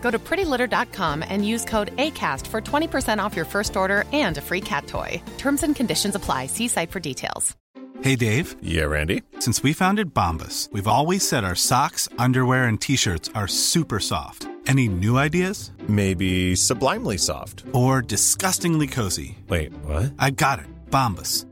Go to prettylitter.com and use code ACAST for 20% off your first order and a free cat toy. Terms and conditions apply. See site for details. Hey, Dave. Yeah, Randy. Since we founded Bombus, we've always said our socks, underwear, and t shirts are super soft. Any new ideas? Maybe sublimely soft. Or disgustingly cozy? Wait, what? I got it. Bombus.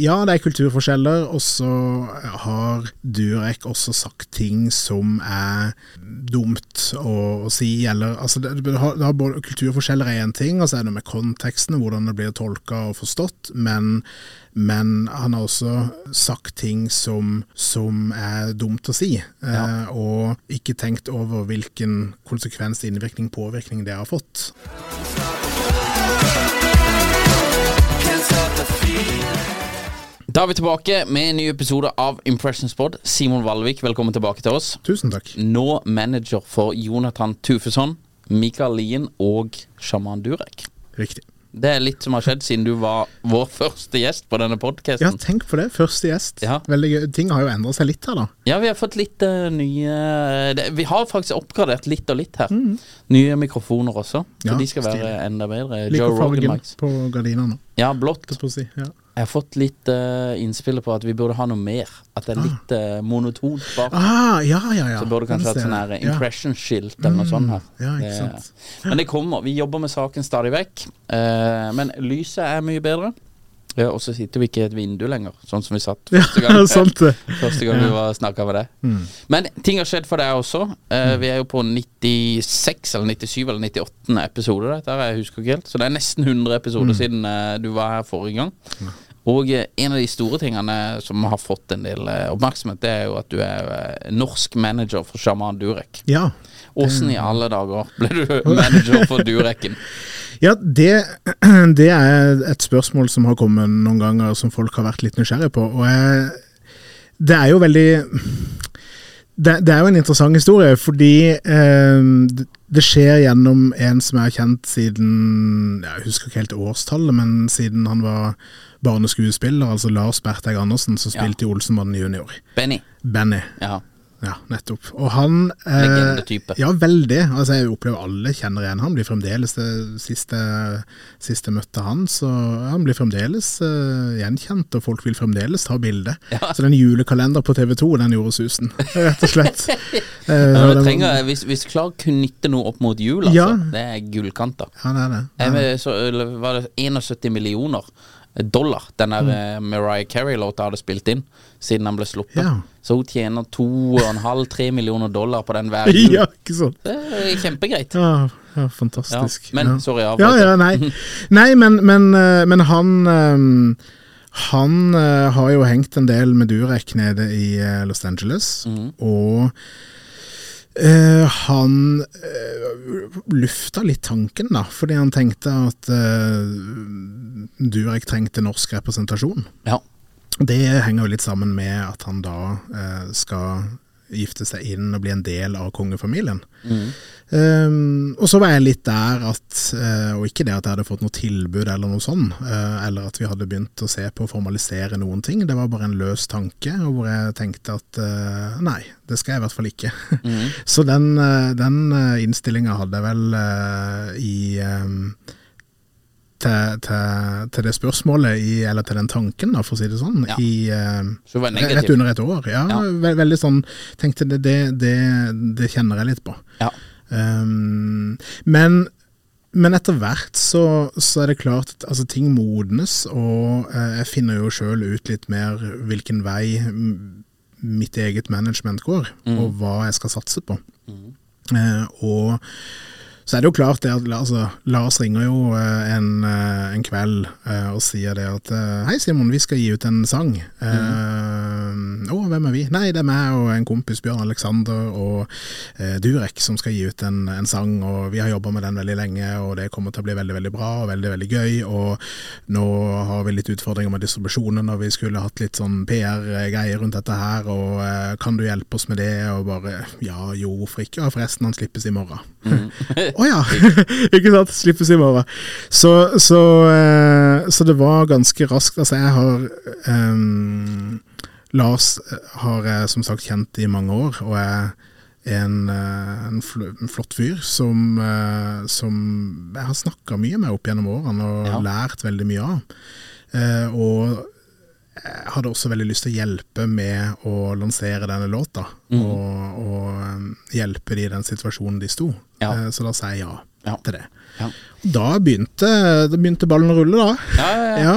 Ja, det er kulturforskjeller, og så har Durek også sagt ting som er dumt å, å si, eller altså det, det har, det har både, Kulturforskjeller er én ting, og så er det med konteksten, hvordan det blir tolka og forstått, men, men, han har også sagt ting som, som er dumt å si, ja. eh, og ikke tenkt over hvilken konsekvens, innvirkning, påvirkning det har fått. Da er vi tilbake med en ny episode av Impressions Pod. Simon Valvik, velkommen tilbake til oss. Tusen takk. Nå manager for Jonathan Tufesson, Mikael Lien og Shaman Durek. Riktig. Det er litt som har skjedd siden du var vår første gjest på denne podkasten. Ja, tenk på det. Første gjest. Ja. Veldig gøy. Ting har jo endret seg litt her, da. Ja, vi har fått litt uh, nye det, Vi har faktisk oppgradert litt og litt her. Mm. Nye mikrofoner også. Så ja, de skal være stil. enda bedre. Liker fargen på gardinene. Ja, blått. Ja. Jeg har fått litt uh, innspill på at vi burde ha noe mer. At det er litt uh, monotont bak. Ah, ja, ja, ja. Så burde du kanskje hatt sånn impression-skilt eller noe sånt her. Ja, ikke sant. Det, men det kommer. Vi jobber med saken stadig vekk. Uh, men lyset er mye bedre. Ja, og så sitter vi ikke i et vindu lenger, sånn som vi satt første gang, sant, første gang vi snakka med deg. Mm. Men ting har skjedd for deg også. Uh, vi er jo på 96 eller 97 eller 98. episode, dette jeg husker ikke helt. Så det er nesten 100 episoder mm. siden uh, du var her forrige gang. Ja. Og uh, en av de store tingene som har fått en del oppmerksomhet, det er jo at du er norsk manager for Shaman Durek. Ja. Åssen i alle dager ble du manager for Dureken? Ja, det, det, er et spørsmål som har kommet noen ganger, som folk har vært litt nysgjerrige på. Og jeg, det er jo veldig det, det, er jo en interessant historie, fordi eh, det skjer gjennom en som jeg har kjent siden Jeg husker ikke helt årstallet, men siden han var barneskuespiller, altså Lars Bertheg Andersen, som spilte ja. i Olsenmannen junior. Benny. Benny. Ja. Ja, nettopp. Og han eh, Legendetype. Ja, veldig. Altså, jeg opplever alle kjenner igjen han. Blir fremdeles det siste, siste møtte han, så han blir fremdeles eh, gjenkjent, og folk vil fremdeles ta bilde. Ja. Så den julekalenderen på TV 2, den gjorde susen, rett og slett. eh, ja, trenger, hvis, hvis klarer knytte noe opp mot jul, altså, ja. det er gullkanter. Ja, det er det. Ja. Jeg, så, var det 71 millioner dollar den der mm. Mariah Carey-låta hadde spilt inn siden han ble sluppet. Ja. Så hun tjener 2,5-3 millioner dollar på den hver jul. Ja, ikke sant. Det er kjempegreit. Ja, ja fantastisk. Ja, men sorry, jeg Ja, ja, nei. nei men, men, men, han Han har jo hengt en del med Durek nede i Los Angeles, mm. og Uh, han uh, lufta litt tanken, da, fordi han tenkte at uh, Durek trengte norsk representasjon. Ja. Det henger jo litt sammen med at han da skal gifte seg inn og bli en del av kongefamilien. Mm. Um, og så var jeg litt der at, uh, og ikke det at jeg hadde fått noe tilbud eller noe sånn, uh, eller at vi hadde begynt å se på å formalisere noen ting. Det var bare en løs tanke, og hvor jeg tenkte at uh, nei, det skal jeg i hvert fall ikke. Mm. så den, den innstillinga hadde jeg vel i um, til, til, til det spørsmålet, i, eller til den tanken, da, for å si det sånn, Ja. i uh, rett under et år. Ja, Ja. ve veldig sånn Tenkte det, det, det, det kjenner jeg litt på. Ja. Um, men, men etter hvert så, så er det klart at altså, ting modnes, og uh, jeg finner jo sjøl ut litt mer hvilken vei mitt eget management går, og hva jeg skal satse på. Eh, og så er det jo klart det at altså, Lars ringer jo eh, en, eh, en kveld eh, og sier det at Hei Simon, vi skal gi ut en sang. Å, hvem er vi? Nei, det er meg og en kompis, Bjørn Alexander og uh, Durek, som skal gi ut en, en sang. Og vi har jobba med den veldig lenge, og det kommer til å bli veldig veldig bra og veldig veldig gøy. Og nå har vi litt utfordringer med distribusjonen, og vi skulle hatt litt sånn PR-greier rundt dette her. Og uh, kan du hjelpe oss med det? Og bare ja, jo, hvorfor ikke? Ja, forresten, han slippes i morgen. Å ja! ikke sant? Slippes i morgen. Så, så, eh, så det var ganske raskt. Altså, jeg har um, Lars har jeg som sagt kjent i mange år, og er en, eh, en, flott fyr som, eh, som jeg har snakka mye med opp gjennom årene og Ja. lært veldig mye av. Eh, og hadde også veldig lyst til å hjelpe med å lansere denne låta, mm. og, og um, hjelpe de i den situasjonen de sto. Ja. Eh, Så da sa jeg ja, Ja. til det. Ja. Da begynte, da begynte ballen å rulle, da. Ja, ja, ja. Ja.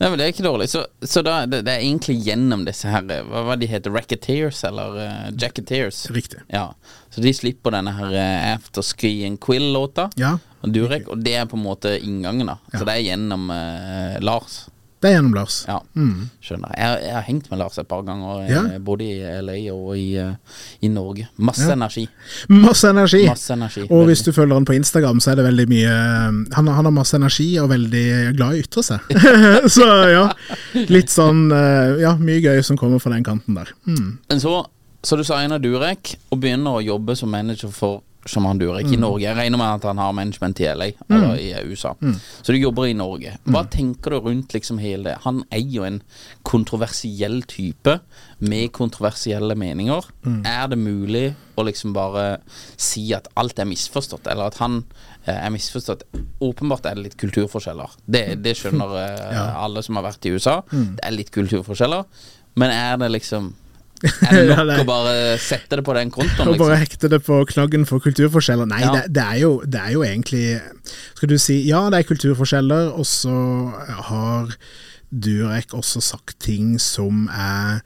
Nei, men Det er ikke dårlig. Så, så da, det, det er egentlig gjennom disse her eh, Hva var de heter? Racketeers eller uh, Jacketeers? Riktig. Ja. Så de slipper denne her uh, After Ski and Quill-låta. Ja. Og Durek, og det er på en måte inngangen, da. Så det er gjennom uh, Lars. Det er gjennom Lars. Ja, skjønner. Jeg, jeg har hengt med Lars et par ganger, eh, Ja. både i LA og i, eh, i Norge. Masse Ja. energi. Masse energi! Masse energi. Og hvis du følger han på Instagram, så er det veldig mye Han, han har masse energi og veldig glad i å ytre seg. så ja, litt sånn eh, Ja, mye gøy som kommer fra den kanten der. Mm. Men så, så du signer Durek og begynner å jobbe som manager for som han Durek Mm. i Norge. Jeg regner med at han har management i LA, eller i USA. Mm. Så du jobber i Norge. Hva tenker du rundt liksom hele det? Han er jo en kontroversiell type med kontroversielle meninger. Mm. Er det mulig å liksom bare si at alt er misforstått, eller at han eh, er misforstått? Åpenbart er det litt kulturforskjeller. Det, det skjønner ja. alle som har vært i USA. Mm. Det er litt kulturforskjeller. Men er det liksom er det nok ja, å bare sette det på den kontoen, Og bare liksom? hekte det på knaggen for kulturforskjeller. Nei, Ja. det, det, er jo, det er jo egentlig Skal du si ja, det er kulturforskjeller, og så har Durek også sagt ting som er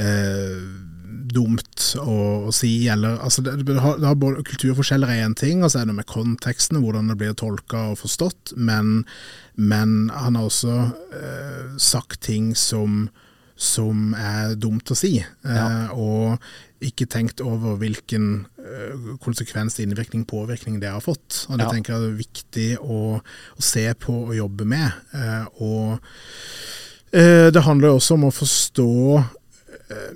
eh, dumt å, å si, eller altså det, det, har, det har både Kulturforskjeller er én ting, og så er det med konteksten, hvordan det blir tolka og forstått, men, men han har også eh, sagt ting som som er dumt å si, eh, og ikke tenkt over hvilken eh, konsekvens, innvirkning, påvirkning det har fått. Og Det Ja. tenker jeg er viktig å, å se på og jobbe med. Eh, og eh, det handler også om å forstå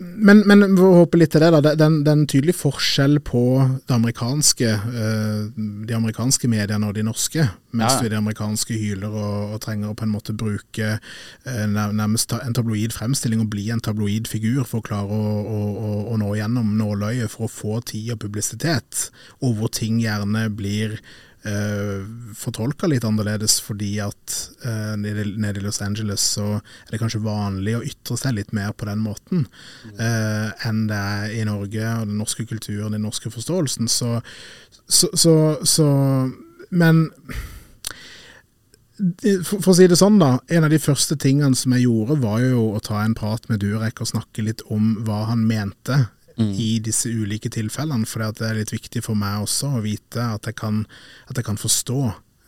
men, men for å håpe litt til det, da. Den er en- det er en tydelig forskjell på det amerikanske, eh, de amerikanske mediene og de norske. Mens Ja, du i de amerikanske hyler og, og trenger å på en måte bruke eh, nærmest en tabloid fremstilling og bli en tabloid figur for å klare å, å, å nå gjennom nåløyet for å få tid og publisitet, og hvor ting gjerne blir uh, fortolka litt annerledes fordi at eh, nede i Los Angeles så er det kanskje vanlig å ytre seg litt mer på den måten eh, enn det er i Norge og den norske kulturen, den norske forståelsen. Så, så, så, så Men for, for å si det sånn, da. En av de første tingene som jeg gjorde, var jo å ta en prat med Durek og snakke litt om hva han mente i disse ulike tilfellene. For det er litt viktig for meg også å vite at jeg kan, at jeg kan forstå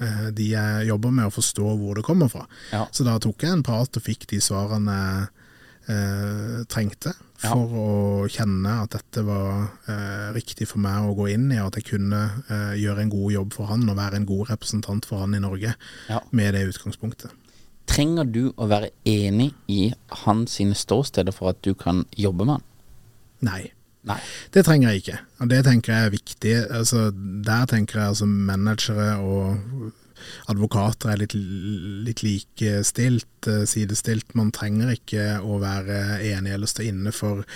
eh, de jeg jobber med, og forstå hvor det kommer fra. Ja. Så da tok jeg en prat og fikk de svarene jeg eh, trengte Ja. for å kjenne at dette var eh, riktig for meg å gå inn i, og at jeg kunne eh, gjøre en god jobb for han og være en god representant for han i Norge Ja. med det utgangspunktet. Trenger du å være enig i hans ståsteder for at du kan jobbe med han? Nei. Nei. Det trenger jeg ikke, og det tenker jeg er viktig. Altså, der tenker jeg altså managere og advokater er litt, litt likestilt eh, sidestilt. Man trenger ikke å være enig eller stå inne for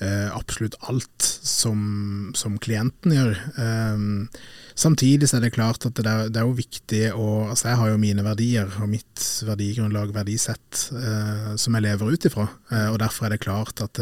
Uh, absolutt alt som, som klienten gjør. Um, Samtidig så er det klart at det er, det er, jo viktig å Altså jeg har jo mine verdier og mitt verdigrunnlag, verdisett, uh, som jeg lever ut ifra. Uh, og derfor er det klart at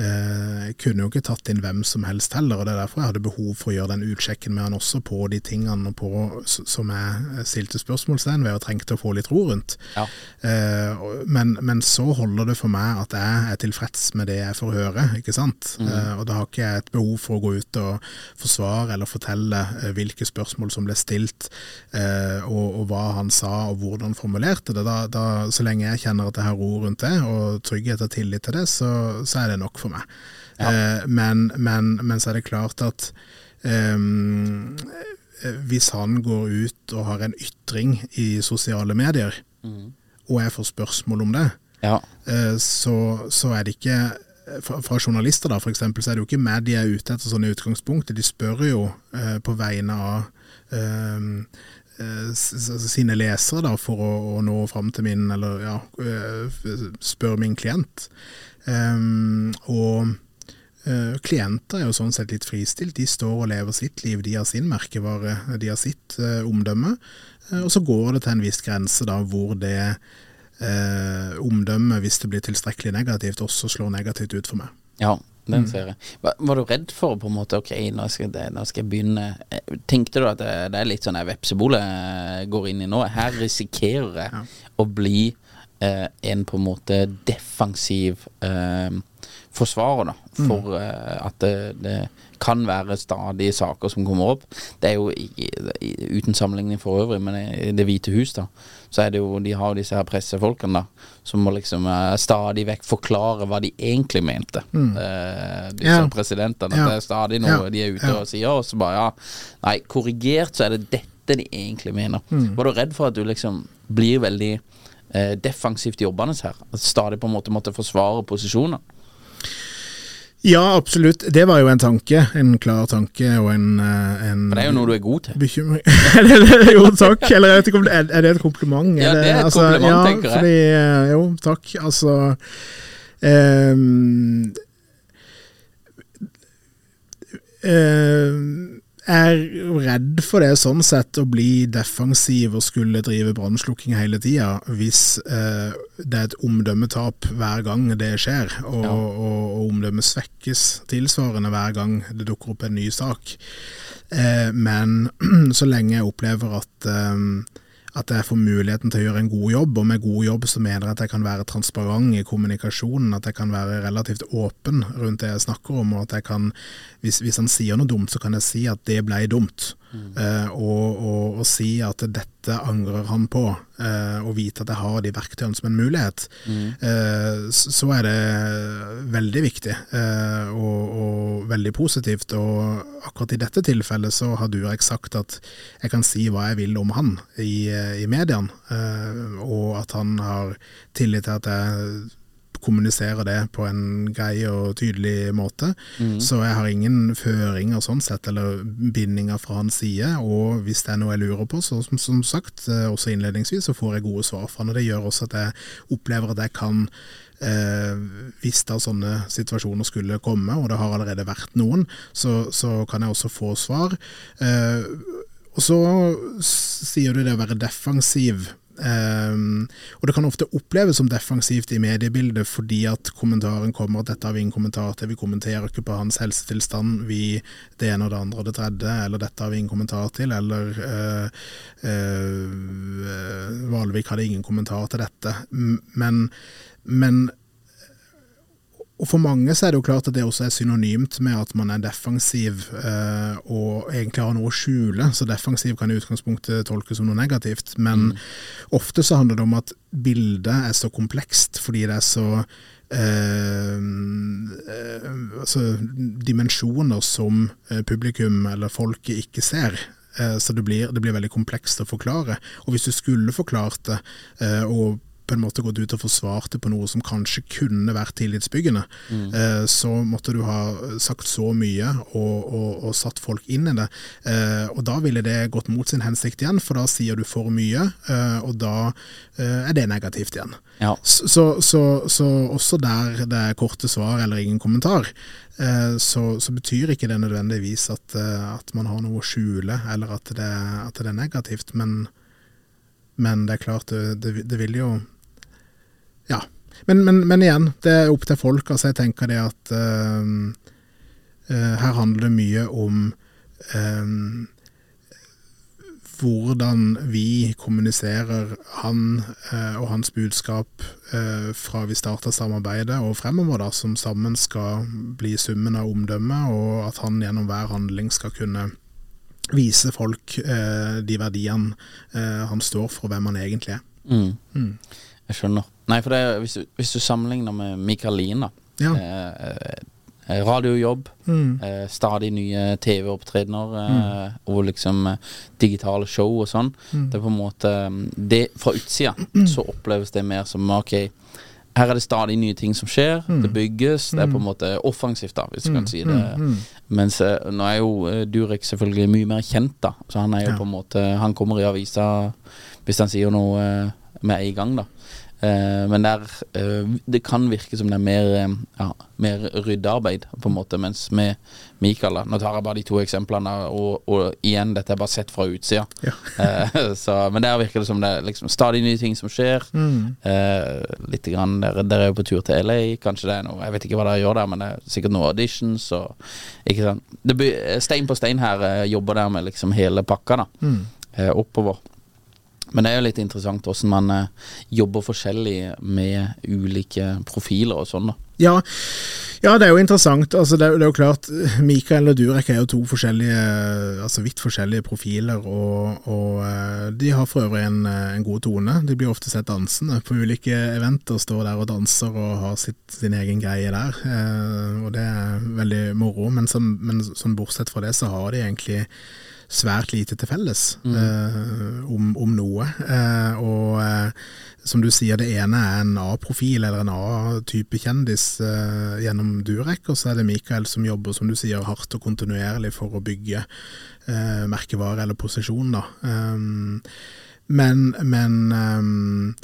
eh, kunne jo ikke tatt inn hvem som helst heller. og Det er derfor jeg hadde behov for å gjøre den utsjekken med han også på de tingene på, som jeg stilte spørsmålstegn ved og trengte å få litt ro rundt. Ja. Eh, men, men, så holder det for meg at jeg er tilfreds med det jeg får høre, ikke sant. Mm. Eh, og da har ikke jeg et behov for å gå ut og forsvare eller fortelle Eh, hvilke spørsmål som ble stilt, eh, og, og, hva han sa og hvordan han formulerte det. Da, da, så lenge jeg kjenner at jeg har ro rundt det, og trygghet og tillit til det, så, så er det nok for meg. Ja. Eh, men, men, men, så er det klart at um, hvis han går ut og har en ytring i sosiale medier, mm. og jeg får spørsmål om det, ja. så, så, er det ikke fra, fra, journalister, da, for eksempel, så er det jo ikke meg de er ute etter sånn i utgangspunktet. De spør jo eh, på vegne av eh, eh sine lesere da, for å, å nå fram til min, eller ja, eh, spør min klient. Um, og uh, klienter er jo sånn sett litt fristilt. De står og lever sitt liv. De har sin merkevare, de har sitt uh, omdømme. Uh, og så går det til en viss grense da, hvor det eh, omdømmet, hvis det blir tilstrekkelig negativt, også slår negativt ut for meg. Ja, den mm. ser jeg. Var, var, du redd for på en måte Ok, nå skal, det, nå skal jeg begynne Tenkte du at det, det er litt sånn vepsebole jeg går inn i nå? Her risikerer jeg ja. å bli eh, en på en måte defensiv eh, forsvarer da, mm. for mm. eh, at det, det kan være stadige saker som kommer opp. Det er jo uten sammenligning for øvrig, men i Det hvite hus, da, så er det jo De har jo disse her pressefolkene, da, som må liksom uh, stadig vekk forklare hva de egentlig mente. Mm. Uh, disse ja. presidentene. Ja. Det er stadig noe ja. de er ute og sier, og så bare ja Nei, korrigert så er det dette de egentlig mener. Mm. Var du redd for at du liksom blir veldig defensivt jobbende her? At stadig på en måte måtte forsvare posisjoner? Ja, absolutt. Det var jo en tanke. En klar tanke og en, eh, en Men det er jo noe du er god til. Bekymring Jo, takk. Eller jeg vet ikke om det er, er det et kompliment? Ja, det er et altså, kompliment, ja, tenker jeg. Fordi, eh, jo, takk. Altså um, um, er redd for det sånn sett, å bli defensiv og skulle drive brannslukking hele tida, hvis eh, det er et omdømmetap hver gang det skjer, og, ja. og, og omdømmet svekkes tilsvarende hver gang det dukker opp en ny sak. Eh, men så lenge jeg opplever at eh, at jeg får muligheten til å gjøre en god jobb. Og med god jobb så mener jeg at jeg kan være transparent i kommunikasjonen, at jeg kan være relativt åpen rundt det jeg snakker om. og at jeg kan, hvis, hvis han sier noe dumt, så kan jeg si at det ble dumt. Mm. Eh, og, og, og, si at dette angrer han på, eh, og vite at jeg har de verktøyene som en mulighet, mm. eh, så er det veldig viktig og, og, veldig positivt. Og akkurat i dette tilfellet så har Durek sagt at jeg kan si hva jeg vil om han i, i mediene, og at han har tillit til at jeg kommunisere det på en grei og tydelig måte. Mm. Så jeg har ingen føringer sånn sett, eller bindinger fra hans side. Og hvis det er noe jeg lurer på, så som, som sagt, eh, også innledningsvis, så får jeg gode svar fra han. Og det gjør også at jeg opplever at jeg kan Eh, hvis da sånne situasjoner skulle komme, og det har allerede vært noen, så, så kan jeg også få svar. Eh, og så sier du det å være defensiv. Um, og det kan ofte oppleves som defensivt i mediebildet fordi at kommentaren kommer at dette har vi ingen kommentar til, vi kommenterer ikke på hans helsetilstand, vi det ene og det andre og det tredje, eller dette har vi ingen kommentar til, eller uh, uh, Valvik hadde ingen kommentar til dette. Men, men og For mange så er det jo klart at det også er synonymt med at man er defensiv eh, og egentlig har noe å skjule. Så defensiv kan i utgangspunktet tolkes som noe negativt. Men mm. ofte så handler det om at bildet er så komplekst fordi det er så eh, eh, altså dimensjoner som eh, publikum eller folket ikke ser. Eh, så det blir, det blir, veldig komplekst å forklare. Og hvis du skulle forklart det, og på en måte gått ut og forsvarte på noe som kanskje kunne vært tillitsbyggende, eh, så måtte du ha sagt så mye og, og, og satt folk inn i det. Eh, og da ville det gått mot sin hensikt igjen, for da sier du for mye, eh, og da eh, er det negativt igjen. Ja. Så, så, så, så også der det er korte svar eller ingen kommentar, eh, så, så betyr ikke det nødvendigvis at, eh, at man har noe å skjule, eller at det, at det er negativt. Men, men det er klart, det, det, det vil jo Ja. Men, men, men igjen, det er opp til folk. Altså, jeg tenker det at eh, eh, her handler det mye om eh, hvordan vi kommuniserer han og hans budskap fra vi starta samarbeidet og fremover, da, som sammen skal bli summen av omdømme, og at han gjennom hver handling skal kunne vise folk de verdiene han står for, hvem han egentlig er. Mm. Jeg skjønner. Nei, for det, er- hvis, du, hvis du sammenligner med Mikael Lien, da. Ja. Eh, eh, radiojobb, Mm. eh, stadig nye TV-opptredener eh, og liksom eh, digitale show og sånn. Mm. Det er på en måte mm, det, Fra utsida så oppleves det mer som ok, her er det stadig nye ting som skjer. Mm. Det bygges. Det er på en måte offensivt, da, hvis du kan si det. Mens eh, nå er jo Durek selvfølgelig mye mer kjent, da. Så han er jo Ja. på en måte Han kommer i avisa hvis han sier noe med en gang, da. Eh, men der eh, Det kan virke som det er mer, eh, ja, mer ryddearbeid, på en måte. Mens med Mikael, da Nå tar jeg bare de to eksemplene, og, og igjen, dette er bare sett fra utsida. Ja. Så, men der virker det som det er liksom stadig nye ting som skjer. Eh, litt grann, dere, dere er jo på tur til LA, kanskje det er noe Jeg vet ikke hva dere gjør der, men det er sikkert noen auditions og Ikke sant. Det blir, stein på stein her jobber der med liksom hele pakka, da. Eh, oppover. Men det er jo litt interessant hvordan man eh, jobber forskjellig med ulike profiler og sånn, da. Ja, ja, det er jo interessant. Altså, det, er, det er jo klart, Mikael og Durek er jo to forskjellige, altså vidt forskjellige profiler, og, og eh, de har for øvrig en, eh, en god tone. De blir ofte sett dansende på ulike eventer, står der og danser og har sitt, sin egen greie der. Eh, og det er veldig moro, men, som, men som bortsett fra det så har de egentlig svært lite til felles eh, om, om noe. Eh, og eh, som du sier, det ene er en A-profil eller en A-type kjendis eh, gjennom Durek, og så er det Mikael som jobber som du sier, hardt og kontinuerlig for å bygge eh, merkevare eller posisjon. Da. Um, men men um,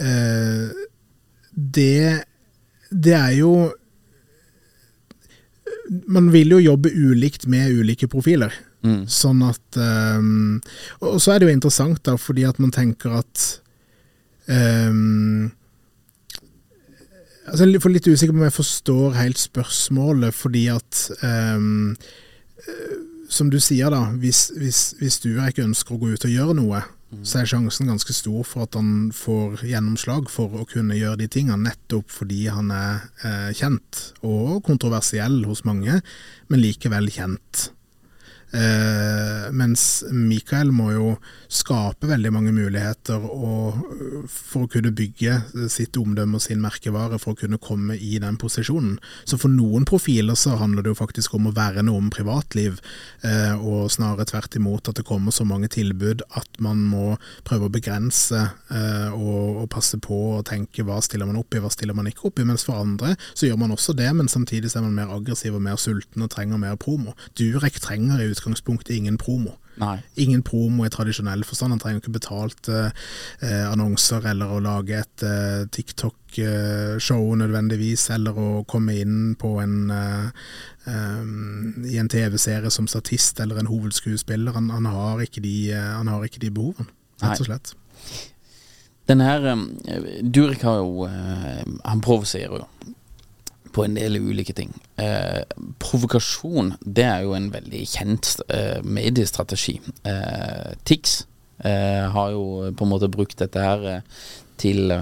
eh, det, det er jo Man vil jo jobbe ulikt med ulike profiler. Mm. Sånn at um, Og så er det jo interessant, da, fordi at man tenker at um, altså Jeg er litt usikker på om jeg forstår helt spørsmålet, fordi at um, Som du sier, da, hvis, hvis, hvis Durek ønsker å gå ut og gjøre noe, så er sjansen ganske stor for at han får gjennomslag for å kunne gjøre de tingene, nettopp fordi han er eh, kjent og kontroversiell hos mange, men likevel kjent. Eh, mens Mikael må jo skape veldig mange muligheter for å kunne bygge sitt omdømme og sin merkevare for å kunne komme i den posisjonen. Så for noen profiler så handler det jo faktisk om å verne om privatliv, eh, og snarere tvert imot at det kommer så mange tilbud at man må prøve å begrense eh, og, passe på og tenke hva stiller man opp i, hva stiller man ikke opp i. Mens for andre så gjør man også det, men samtidig er man mer aggressiv og mer sulten og trenger mer promo. Durek trenger i utgangspunktet ingen promo. Nei. Ingen promo i tradisjonell forstand. Han trenger ikke betalt eh, eh, annonser eller å lage et eh, TikTok-show nødvendigvis, eller å komme inn på en eh, um, i en TV-serie som statist eller en hovedskuespiller. Han, han, har, ikke de, eh, han har ikke de behovene, rett og slett. Den her Durek har jo eh, Han provoserer jo på en del ulike ting. Eh, provokasjon, det er jo en veldig kjent eh, mediestrategi. Eh, Tix eh, har jo på en måte brukt dette her eh, til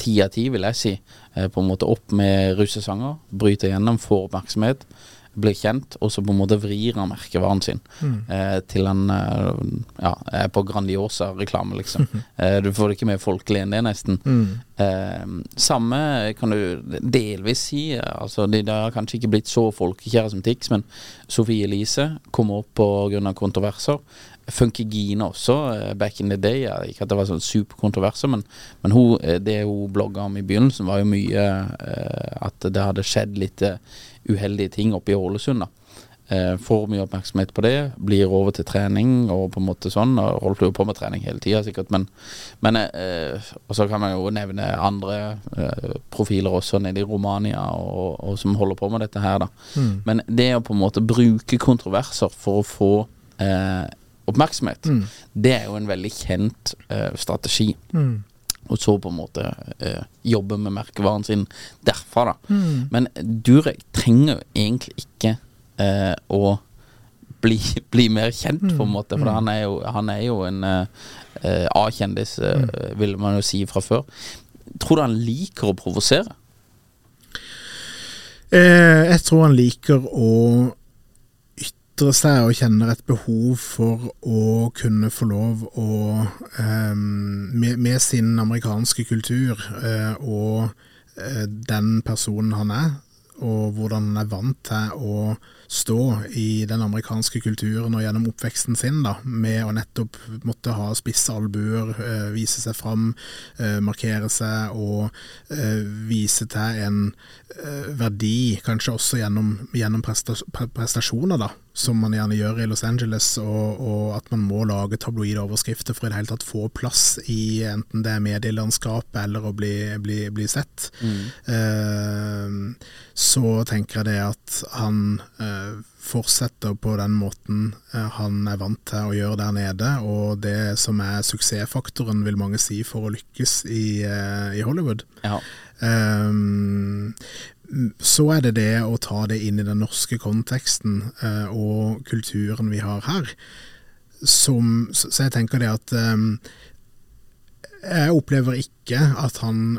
ti av ti, vil jeg si. Eh, på en måte opp med russesanger, bryter gjennom, få oppmerksomhet. Blir kjent, og så på en måte vrir han merkevaren sin eh, til han eh, ja, er på Grandiosa-reklame, liksom. eh, du får det ikke mer folkelig enn det, nesten. Eh, samme kan du delvis si. Altså, de har kanskje ikke blitt så folkekjære som Tix, men Sofie Elise kom opp av kontroverser. Funkygine også, eh, back in the day. Ja, ikke at det var sånn superkontroverser, men, men hun, eh, det hun blogga om i begynnelsen, var jo mye at det hadde skjedd litt uheldige ting oppe i Ålesund. eh, Får mye oppmerksomhet på det, blir over til trening og på en måte sånn. Og Rolf jo på med trening hele tida, sikkert, men, men eh, Og så kan man jo nevne andre eh, profiler også nede i Romania og, og som holder på med dette her, da. Men det å på en måte bruke kontroverser for å få eh, oppmerksomhet, det er jo en veldig kjent eh, strategi. Og så på en måte eh, jobbe med merkevaren sin derfra, da. Men Durek trenger egentlig ikke eh, å bli, bli mer kjent, på en måte. For han er jo, han er jo en eh, eh, A-kjendis, eh, vil man jo si fra før. Tror du han liker å provosere? Eh, jeg tror han liker å ytre seg og kjenner et behov for å kunne få lov å eh, med, med sin amerikanske kultur eh, og eh, den personen han er, og hvordan han er vant til å stå i den amerikanske kulturen og gjennom oppveksten sin, da, med å nettopp måtte ha spisse albuer, eh, vise seg fram, markere seg og vise til en verdi, kanskje også gjennom, gjennom prestasjoner, da, som man gjerne gjør i Los Angeles, og, og at man må lage tabloide overskrifter for i det hele tatt få plass i enten det er medielandskapet eller å bli, bli, bli sett. Eh, så tenker jeg det at han eh, fortsetter på den måten eh, han er vant til å gjøre der nede, og det som er suksessfaktoren, vil mange si, for å lykkes i, eh, i Hollywood. Ja. Ehm, så er det det å ta det inn i den norske konteksten eh, og kulturen vi har her. Som, så jeg tenker det at ehm, Jeg opplever ikke at han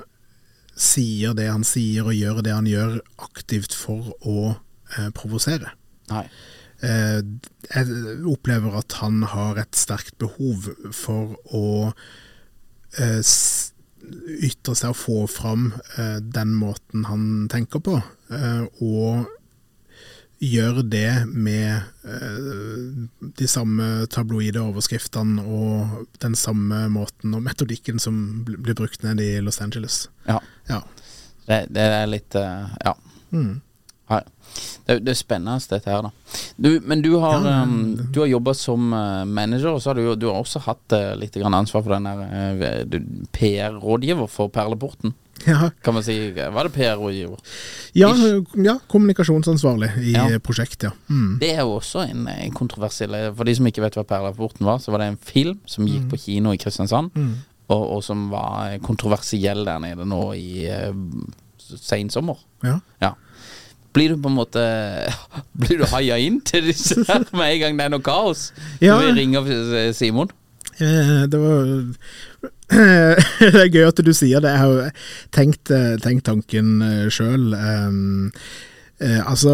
sier det han sier og gjør det han gjør aktivt for å eh, provosere. Nei. Eh, jeg opplever at han har et sterkt behov for å ytre seg og få fram eh, den måten han tenker på, eh, og gjør det med eh, de samme tabloide overskriftene og den samme måten og metodikken som bl- blir brukt nede i Los Angeles. Ja. Ja. Det, det er litt eh, Ja. Mm. Det, det er spennende dette her, da. Du, men du har, Ja, um, du har jobba som eh, manager, og så har du, du har også hatt uh, litt grann ansvar for den der uh, PR-rådgiver for Perleporten. Ja, Kan man si Var det PR-rådgiver? ja, ja kommunikasjonsansvarlig i Ja. eh, prosjektet, ja. Mm. Det er jo også en, en kontroversiell For de som ikke vet hva Perleporten var, så var det en film som gikk på kino i Kristiansand, og, og som var kontroversiell der nede nå i uh, sensommer. ja. Ja. Blir du på en måte Blir du haia inn til disse her med en gang det er noe kaos? Ja. Når vi ringer Simon? Eh, Det var Det er gøy at du sier det. Jeg har jo tenkt, eh, tenkt tanken sjøl. altså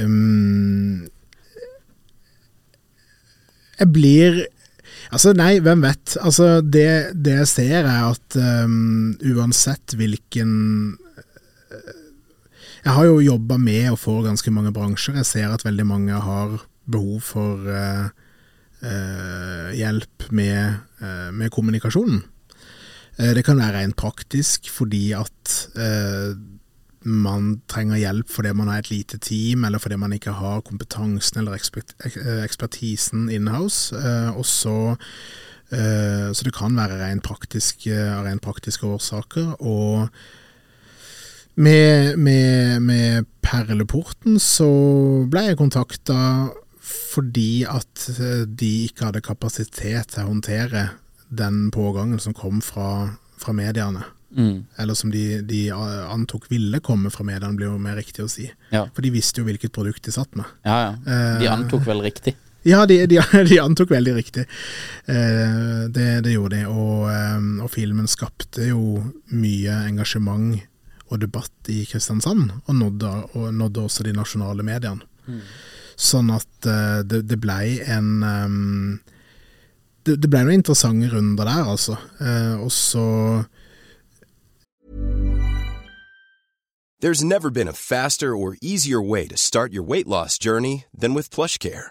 um, Jeg blir Altså, nei, hvem vet. Altså, det, det jeg ser, er at um, uansett hvilken Jeg har jo jobba med og for ganske mange bransjer. Jeg ser at veldig mange har behov for uh, uh, hjelp med, uh, med kommunikasjonen. Det kan være rent praktisk fordi at man trenger hjelp fordi man har et lite team, eller fordi man ikke har kompetansen eller ekspert, ek- ekspertisen in-house. Eh, og så Så det kan være rent praktisk, eh, rent praktiske årsaker. Og med, med, med Perleporten så ble jeg kontakta fordi at eh, de ikke hadde kapasitet til å håndtere den pågangen som kom fra, fra mediene. Mm. Eller som de, de antok ville komme fra mediene, blir jo mer riktig å si. Ja. For de visste jo hvilket produkt de satt med. ja, ja. De Eh, antok vel riktig. Ja, de, de, de antok veldig riktig. Eh, det, det gjorde de. Og, og filmen skapte jo mye engasjement og debatt i Kristiansand, og nådde, og nådde også de nasjonale mediene. Sånn at uh, det, det blei en um, det, det ble noen interessante runder der, altså. Uh, og så There's never been a faster or easier way to start your weight loss journey than with PlushCare.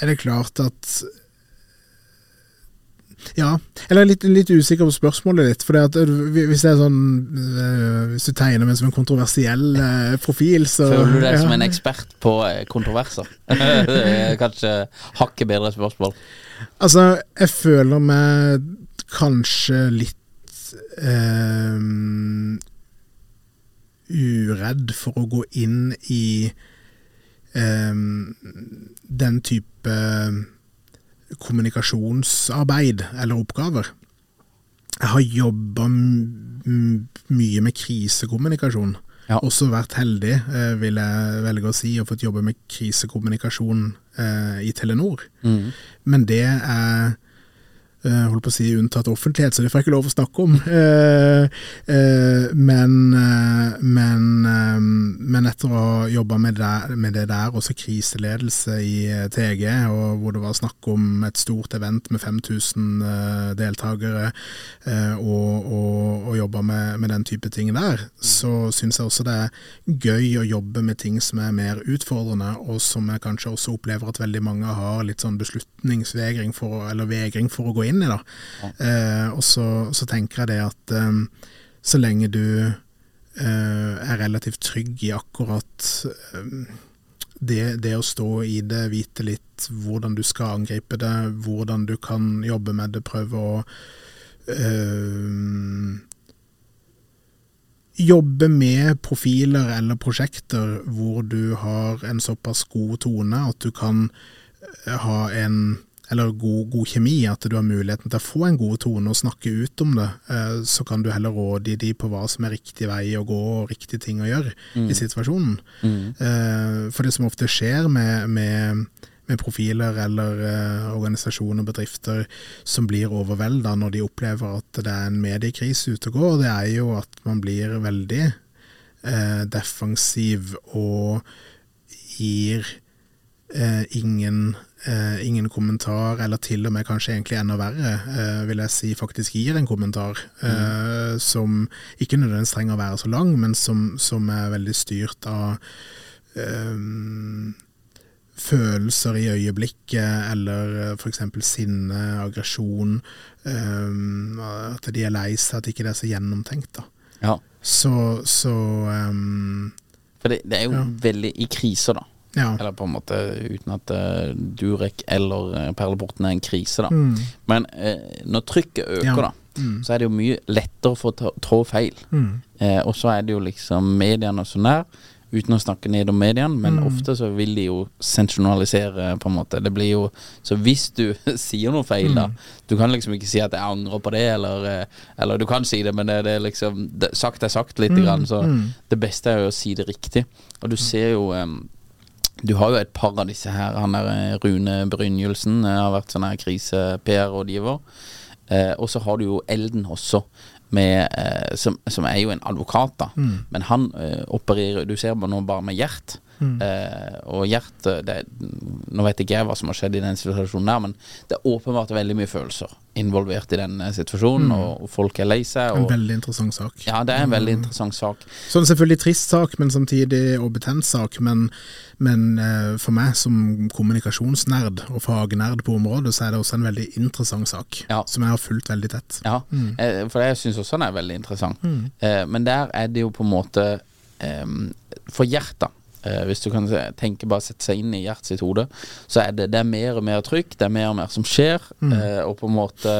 Er det klart at Ja, eller er litt, litt usikker på spørsmålet ditt. For øh, hvis det er sånn øh, Hvis du tegner meg som en kontroversiell øh, profil, så Føler du deg som en ekspert på kontroverser? det er kanskje hakket bedre spørsmål. Altså, jeg føler meg kanskje litt eh, uredd for å gå inn i den type kommunikasjonsarbeid eller oppgaver. Jeg har jobba mye med krisekommunikasjon. Ja. Også vært heldig, eh, vil jeg velge å si, og fått jobbe med krisekommunikasjon eh, i Telenor. Men det er holdt på å si unntatt offentlighet, så det får jeg ikke lov å snakke om. Eh, eh, men, eh, men, eh, men etter å ha jobba med, det- med det der, også kriseledelse i eh, TG, og hvor det var snakk om et stort event med 5000 eh, deltakere, eh, og, og, og jobba med, med den type ting der, så syns jeg også det er gøy å jobbe med ting som er mer utfordrende, og som jeg kanskje også opplever at veldig mange har litt sånn beslutningsvegring for, eller vegring for å gå inn i. da. Eh, og så, så tenker jeg det at eh, så lenge du eh, er relativt trygg i akkurat eh, det, det å stå i det, vite litt hvordan du skal angripe det, hvordan du kan jobbe med det, prøve å eh, Jobbe med profiler eller prosjekter hvor du har en såpass god tone at du kan eh, ha en eller god, god kjemi, at du har muligheten til å få en god tone og snakke ut om det, eh, så kan du heller råde de på hva som er riktig vei å gå og riktig ting å gjøre i situasjonen. Mm. For det som ofte skjer med, med, med profiler eller eh, organisasjoner og bedrifter som blir overvelda når de opplever at det er en mediekrise ute og går, det er jo at man blir veldig eh, defensiv og gir eh, ingen, eh, ingen kommentar, eller til og med kanskje egentlig enda verre, eh, vil jeg si faktisk gir en kommentar, eh, som ikke nødvendigvis trenger å være så lang, men som, som er veldig styrt av eh, følelser i øyeblikket, eller f.eks. sinne, aggresjon, eh, at de er lei seg, at ikke det er så gjennomtenkt. da. Ja. Så, så ehm, For det, det er jo Ja. veldig i kriser, da. Ja. Eller på en måte uten at uh, Durek eller uh, Perleporten er en krise, da. Mm. Men uh, når trykket øker, Ja. da, så er det jo mye lettere for å trå feil. Mm. Uh, og så er det jo liksom mediene så nær, uten å snakke ned om mediene, men Mm. ofte så vil de jo sensjonalisere, på en måte. Det blir jo Så hvis du sier noe feil, da Mm. Du kan liksom ikke si at 'jeg angrer på det', eller, eh, eller du kan si det, men det, det er liksom det, Sagt er sagt, lite Mm. grann, så Mm. det beste er jo å si det riktig. Og du ser jo em, du har jo et par av disse her. Han der eh, Rune Brynjulsen eh, har vært sånn her krise-PR-rådgiver. Eh, og så har du jo Elden også, med, eh, som, som er jo en advokat, da. Men han eh, opererer Du ser nå bare med Gjert. Eh, og Gjert eh, det, Nå vet ikke jeg hva som har skjedd i den situasjonen der, men det er åpenbart veldig mye følelser involvert i den situasjonen, situasjonen, og, og folk er lei seg. En veldig interessant sak. ja, det er en veldig interessant sak. Sånn selvfølgelig trist sak, men samtidig og betent sak. Men, men eh, for meg som kommunikasjonsnerd og fagnerd på området, så er det også en veldig interessant sak. Ja. Som jeg har fulgt veldig tett. Ja, eh, for jeg syns også den er veldig interessant. Eh, men der er det jo på en måte eh, For hjertet, eh, hvis du kan tenke bare sette seg inn i hjertet sitt hode, så er det, det er mer og mer trykk, det er mer og mer som skjer, eh, og på en måte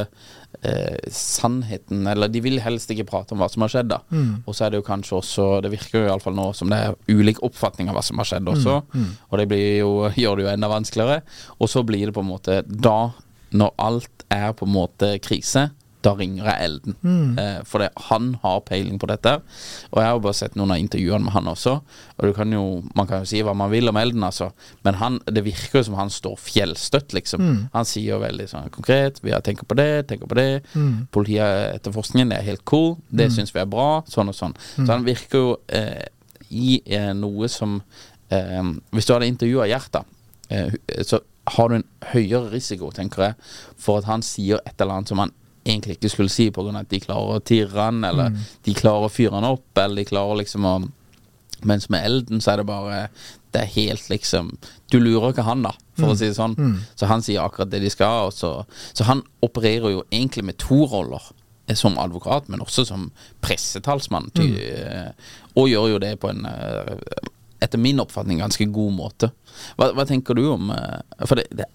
eh, sannheten Eller de vil helst ikke prate om hva som har skjedd, da. Og så er det jo kanskje også Det virker jo iallfall nå som det er ulik oppfatning av hva som har skjedd også, og det blir jo, gjør det jo enda vanskeligere. Og så blir det på en måte Da, når alt er på en måte krise, da ringer jeg Elden. Eh, for det, han har peiling på dette. Og jeg har bare sett noen av intervjuene med han også. Og du kan jo, man kan jo si hva man vil om Elden, altså. Men han, det virker jo som han står fjellstøtt, liksom. Han sier veldig sånn konkret Vi har tenkt på det, tenker på det. Politietterforskningen, det er helt cool. Det syns vi er bra. Sånn og sånn. Så han virker jo eh, i eh, noe som eh, Hvis du hadde intervjua Hjerta, eh, så har du en høyere risiko, tenker jeg, for at han sier et eller annet som han egentlig ikke skulle si, pga. at de klarer å tirre han, eller de klarer å fyre han opp, eller de klarer liksom å Mens med Elden så er det bare Det er helt liksom Du lurer ikke han, da, for å si det sånn. Så han sier akkurat det de skal. Så, så han opererer jo egentlig med to roller. eh, Som advokat, men også som pressetalsmann. Ty, mm. Og gjør jo det på en eh, etter min oppfatning ganske god måte. Hva, hva tenker du om eh, For det, det,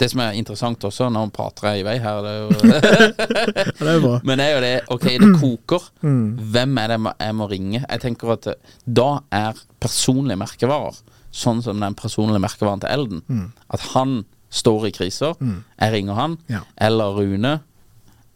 det som er interessant også, når man prater jeg i vei her, det er jo det er bra. Men det er jo det, ok, det koker. Hvem er det jeg må- ringe? Jeg tenker at eh, da er personlige merkevarer, sånn som den personlige merkevaren til Elden, at han står i kriser, jeg ringer han, Ja. eller Rune,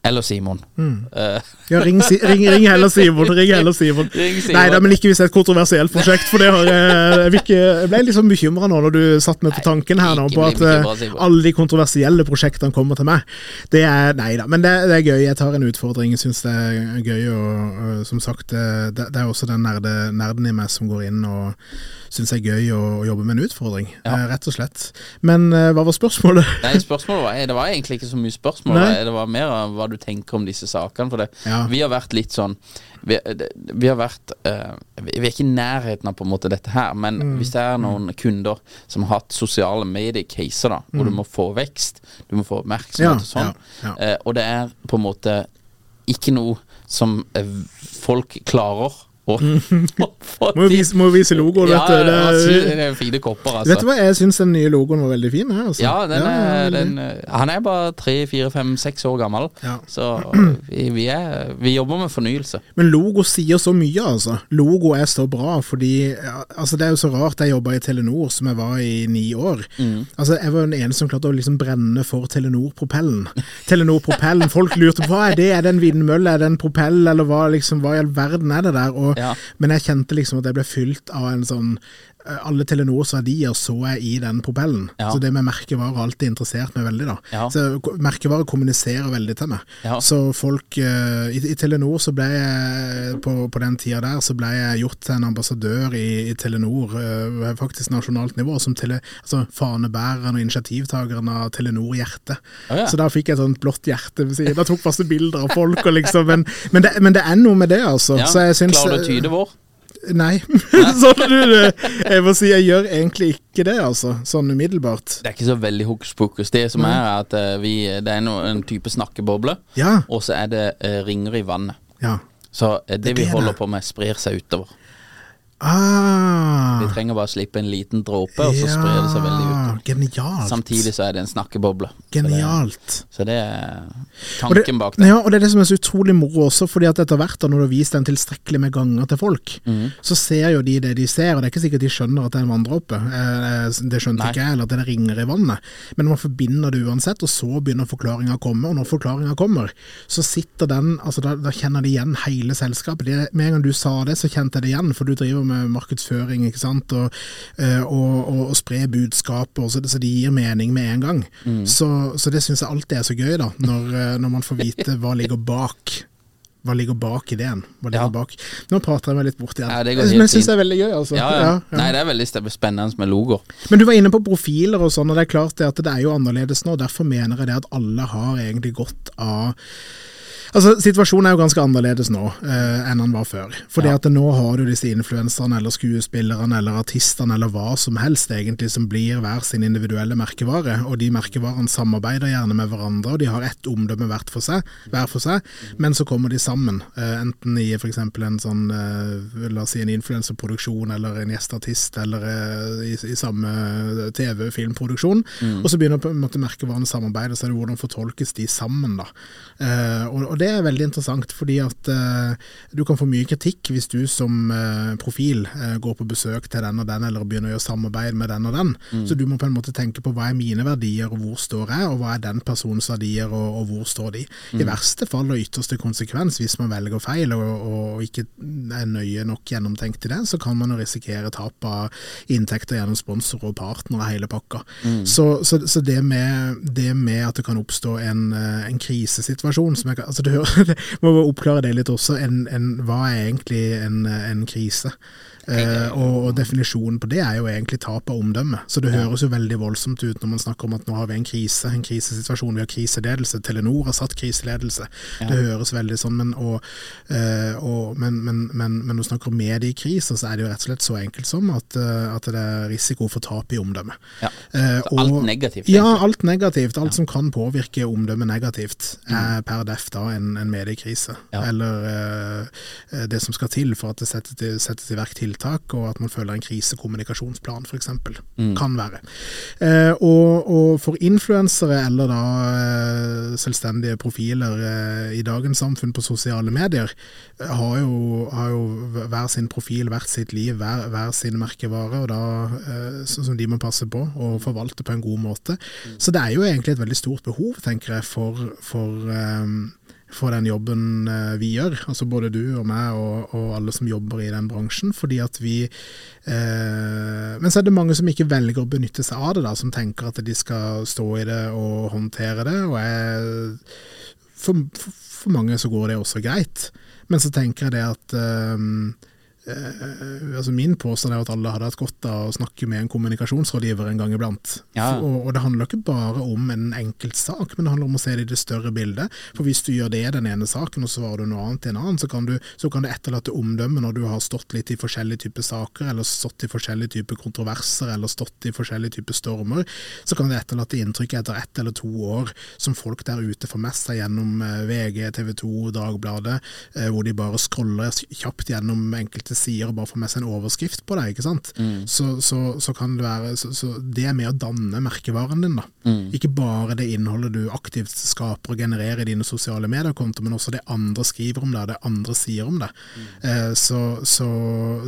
eller Simon. Eh, Ja, ring, ring, ring heller Simon. Ring heller Simon. Ring Simon. Nei da, men ikke hvis det er et kontroversielt prosjekt. For det har jeg, jeg, ikke, jeg ble litt sånn bekymra nå når du satt meg på tanken her nå, på at eh, alle de kontroversielle prosjektene kommer til meg. Det er Nei da, men det, det er gøy. Jeg tar en utfordring. Jeg syns det er gøy. Og, og som sagt, eh, det, det er også den nerde, nerden i meg som går inn og syns det er gøy å, å jobbe med en utfordring. Ja. Rett og slett. Men hva var spørsmålet? Nei, spørsmålet var, det var egentlig ikke så mye spørsmål. Nei. Det var mer av hva du tenker om disse sakene. For det, Ja. vi har vært litt sånn Vi, vi har vært uh, Vi er ikke i nærheten av på en måte dette her, men Mm. hvis det er noen kunder som har hatt sosiale medier-caser, da, hvor du må få vekst, du må få oppmerksomhet Mm. Ja, og sånn, ja, eh, og det er på en måte ikke noe som eh, folk klarer å Må vise, må vise logoen, Ja, vet du. det, Det, det er fine kopper, altså. vet du hva, jeg syns den nye logoen var veldig fin. Her, Altså. Ja, den er, ja, den, han er bare tre, fire, fem, seks år gammel. Ja. Så vi, vi, er, vi jobber med fornyelse. Men logo sier så mye, altså. Logo er så bra, fordi altså Det er jo så rart. Jeg jobba i Telenor, som jeg var i ni år. Altså Jeg var den ene som klarte å liksom brenne for Telenor-propellen. Telenor-propellen, Folk lurte på hva er det, er det en vindmølle, er det en propell, eller hva, liksom, hva i all verden er det der? Og, Ja. Men jeg kjente liksom at jeg ble fylt av en sånn alle Telenors verdier så jeg i den propellen. Ja. Så det med merkevare har alltid interessert meg veldig. da. Ja. Så Merkevarer Merkevare kommuniserer veldig til meg. Ja. Så folk eh, i, I Telenor så ble jeg på, på den tida der så ble jeg gjort til en ambassadør i, i Telenor, eh, faktisk nasjonalt nivå, som tele, altså fanebæreren og initiativtakeren av Telenor Hjerte. Oh. Så da fikk jeg et sånt blått hjerte ved siden. Da tok masse bilder av folk, og liksom, men, men, det, men det er noe med det, altså. Så jeg syns, Klarer du å tyde vår? Nei. sånn du, jeg må si, jeg gjør egentlig ikke det, altså. Sånn umiddelbart. Det er ikke så veldig hokus pokus. Det som er, er at eh, vi, det er no, en type snakkeboble, Ja. og så er det eh, ringer i vannet. Ja. Så eh, det, Det vi holder på med, sprer seg utover. Ah. Vi trenger bare slippe en liten dråpe, og så sprer det seg veldig ut. Genialt. Samtidig så er det en snakkeboble. Så det- Genialt. Så det er tanken det, bak det. Ja, og det er det som er så utrolig moro også, fordi at etter hvert da, når du har vist den tilstrekkelig med ganger til folk, mm. så ser jo de det de ser, og det er ikke sikkert de skjønner at det er en vanndråpe. Eh, Det skjønte Nei. ikke jeg, eller at det ringer i vannet. Men man forbinder det uansett, og så begynner forklaringa å komme, og når forklaringa kommer, så sitter den altså da, da kjenner de igjen hele selskapet. Det, med en gang du sa det, så kjente jeg det igjen, for du driver med markedsføring, ikke sant, og, eh, og, og, og spre budskapet, og så, så de gir mening med en gang. Så, så det syns jeg alltid er så gøy, da, når, eh, når man får vite hva ligger bak hva ligger bak ideen? Hva ligger Ja. bak? Nå prater jeg meg litt bort igjen. Ja, det går Men jeg syns det er veldig gøy, altså. Ja, ja. Nei, det er veldig spennende med logoer. Men du var inne på profiler og sånn, og det er klart det at det er jo annerledes nå. Derfor mener jeg det at alle har egentlig godt av Altså, Situasjonen er jo ganske annerledes nå eh, enn den var før. Fordi Ja. at nå har du disse influenserne eller skuespillerne eller artistene eller hva som helst egentlig som blir hver sin individuelle merkevare. Og de merkevarene samarbeider gjerne med hverandre, og de har ett omdømme hvert for seg, hver for seg. Men så kommer de sammen, eh, enten i f.eks. en sånn eh, la oss si en influenserproduksjon eller en gjestartist eller eh, i, i samme TV-filmproduksjon. Og så begynner på en måte merkevarene samarbeide, så er det hvordan fortolkes de sammen, da. Eh, og, og det er veldig interessant, fordi at eh, du kan få mye kritikk hvis du som eh, profil eh, går på besøk til den og den, eller begynner å gjøre samarbeid med den og den. Så du må på en måte tenke på hva er mine verdier, og hvor står jeg, og hva er den personens verdier, og, og hvor står de. I verste fall og ytterste konsekvens, hvis man velger feil og, og ikke er nøye nok gjennomtenkt i det, så kan man jo risikere tap av inntekter gjennom sponsorer og partnere, hele pakka. Så, så, så det, med, det med at det kan oppstå en, eh, en krisesituasjon som jeg, altså det må bare oppklare det litt også. En, en, hva er egentlig en, en krise? Eh, og, og definisjonen på det er jo egentlig tap av omdømme. Så det høres jo veldig voldsomt ut når man snakker om at nå har vi en krise, en krisesituasjon, vi har kriseledelse. Telenor har satt kriseledelse. Det høres veldig sånn, men, og, eh, og, men, men, men, men når du snakker om mediekriser, så er det jo rett og slett så enkelt som at, eh, at det er risiko for tap i omdømme. Ja. Eh, alt negativt, Ja, alt negativt. Alt som kan påvirke omdømmet negativt, er per def da en, en mediekrise. Ja. Eller eh, det som skal til for at det settes i, verk verk tiltak, og at man følger en krisekommunikasjonsplan f.eks. Mm. Kan være. Eh, og, og for influensere eller da eh, selvstendige profiler eh, i dagens samfunn på sosiale medier, eh, har jo, har jo hver sin profil, hvert sitt liv, hver, hver sin merkevare, og da eh, som som de må passe på og forvalte på en god måte. Så det er jo egentlig et veldig stort behov, tenker jeg, for, for eh, for den jobben eh, vi gjør, altså både du og meg og, og alle som jobber i den bransjen. fordi at vi eh, Men så er det mange som ikke velger å benytte seg av det, da, som tenker at de skal stå i det og håndtere det. og jeg, for, for, mange så går det også greit, men så tenker jeg det at eh, altså Min påstand er at alle hadde hatt godt av å snakke med en kommunikasjonsrådgiver en gang iblant. Ja. For, og, og det handler ikke bare om en enkelt sak, men det handler om å se det i det større bildet. For hvis du gjør det i den ene saken, og svarer du noe annet i en annen, så kan, du, så kan det etterlate omdømme når du har stått litt i forskjellige typer saker, eller stått i forskjellige typer kontroverser, eller stått i forskjellige typer stormer. Så kan det etterlate inntrykk etter ett eller to år som folk der ute får med seg gjennom eh, VG, TV 2, Dagbladet, eh, hvor de bare scroller kjapt gjennom enkelte sider og bare får med seg en overskrift på det. ikke sant? Så, så, så kan det være så, så Det er med å danne merkevaren din, da. Ikke bare det innholdet du aktivt skaper og genererer i dine sosiale mediekonto, men også det andre skriver om det, det andre sier om det. Eh, så, så,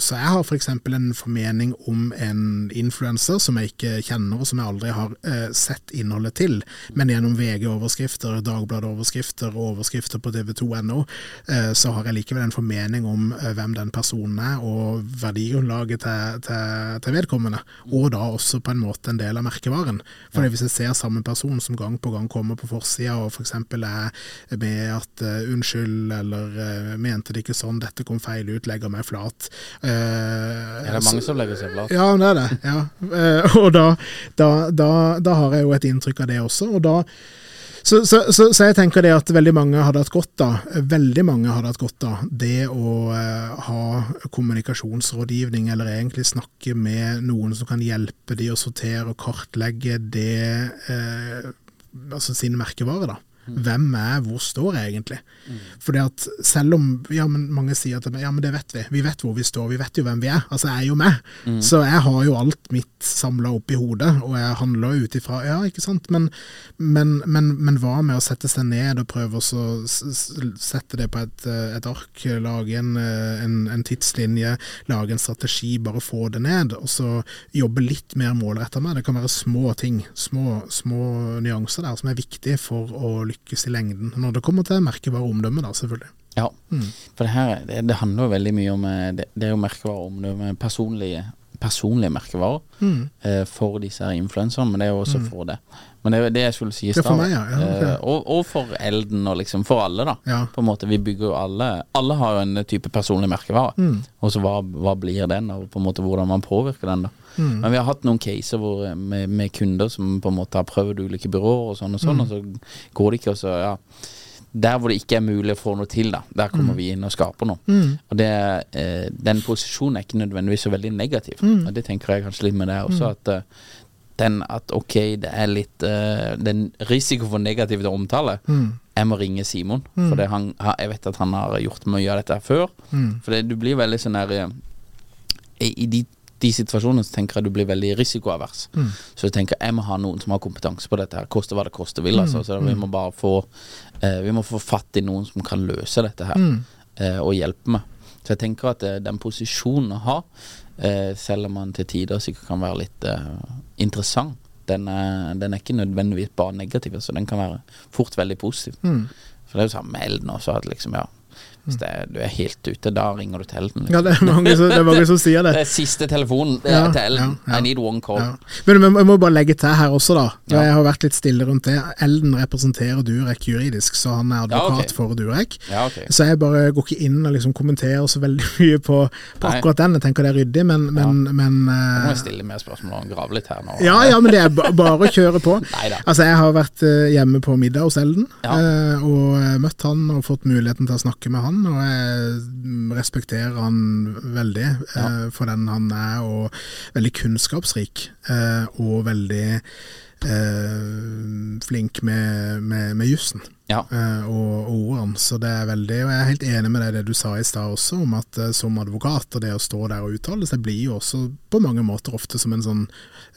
så jeg har f.eks. en formening om en influenser som jeg ikke kjenner, og som jeg aldri har eh, sett innholdet til, men gjennom VG-overskrifter, Dagbladet-overskrifter og overskrifter på tv2.no, eh, så har jeg likevel en formening om eh, hvem den personen er, og verdigrunnlaget til, til, til vedkommende, og da også på en måte en del av merkevaren. For hvis jeg ser samme person som gang på gang kommer på forsida og f.eks. er med at eh, 'unnskyld' eller eh, 'mente det ikke sånn', 'dette kom feil ut', legger meg flat. uh, Er det mange mange som legger seg flat. ja, det er det. Ja. Uh, og da, da, da, da har jeg jo et inntrykk av det også. og da så, så, så, så jeg tenker det at veldig mange hadde hatt godt av veldig mange hadde hatt godt av det å eh, ha kommunikasjonsrådgivning, eller egentlig snakke med noen som kan hjelpe de å sortere og kartlegge det eh, altså sin merkevare, da. Hvem er, hvor står jeg egentlig? Fordi at selv om ja, men mange sier at ja, men det vet vi, vi vet hvor vi står, vi vet jo hvem vi er. Altså, jeg er jo med. Så jeg har jo alt mitt samla opp i hodet, og jeg handler ut ifra Ja, ikke sant, men, men, men, men hva med å sette seg ned og prøve å sette det på et, eh, et ark, lage en, eh, en, en tidslinje, lage en strategi, bare få det ned, og så jobbe litt mer målretta med det. Det kan være små ting, små, små nyanser der som er viktige for å lykkes i lengden. Når det kommer til merkevare og omdømme, da, selvfølgelig. Ja, for det her det, det handler jo veldig mye om eh, Det, det er jo merkevarer om det personlige, personlige merkevarer Mm. eh, for disse her influenserne, men det er jo også for det. Men det er det jeg skulle si i stad. ja. Ja, ok. Eh, og, og for Elden, og liksom for alle, da. Ja. På en måte, Vi bygger jo alle Alle har jo en type personlig merkevare. Mm. Og så hva, hva blir den, og på en måte hvordan man påvirker den. da Mm. Men vi har hatt noen caser hvor, med, med kunder som på en måte har prøvd ulike byråer og sånn og sånn, Mm. og så går det ikke, og så ja Der hvor det ikke er mulig å få noe til, da, der kommer Mm. vi inn og skaper noe. Mm. Og det, eh, den posisjonen er ikke nødvendigvis så veldig negativ. Mm. Og det tenker jeg kanskje litt med det også, Mm. at uh, den at ok, det er litt uh, Den risiko for negativ omtale Mm. Jeg må ringe Simon, Mm. for det han, jeg vet at han har gjort mye av dette før. Mm. For det, du blir veldig sånn der eh, I, i de, de situasjonene så tenker jeg du blir veldig risikoavers. Mm. Så jeg tenker jeg må ha noen som har kompetanse på dette her, koste hva det koste vil. Mm. Altså. Så vi må bare få eh, Vi må få fatt i noen som kan løse dette her, Mm. eh, og hjelpe meg. Så jeg tenker at eh, den posisjonen å ha, eh, selv om man til tider sikkert kan være litt eh, interessant, den er, den er ikke nødvendigvis bare negativ. Altså. Den kan være fort veldig positiv. Mm. For det er jo samme med Elden også, at liksom, ja Hvis det du er helt ute, da ringer du til Elden. Liksom. Ja, det er mange som, det er mange som sier det. Det er siste telefonen det er Ja, til Elden. ja, ja. I need one call. Men jeg må bare legge til her også, da. Jeg har vært litt stille rundt det. Elden representerer Durek juridisk, så han er advokat Ja, ok. for Durek. Ja, ok. Så jeg bare går ikke inn og liksom kommenterer så veldig mye på, på akkurat den. Jeg tenker det er ryddig, men, men, men Nå må eh, jeg stille mer spørsmål og grave litt her nå. ja, ja, men det er bare å kjøre på. Neida. Altså, jeg har vært eh, hjemme på middag hos Elden, eh, og eh, møtt han og fått muligheten til å snakke med han, og jeg respekterer han veldig ja. for den han er, og veldig kunnskapsrik, eh, og veldig eh, flink med, med, med jussen Ja. eh, og, og ordene. Så det er veldig, og jeg er helt enig med deg det du sa i stad også, om at eh, som advokat og det å stå der og uttale seg, blir jo også på mange måter ofte som en sånn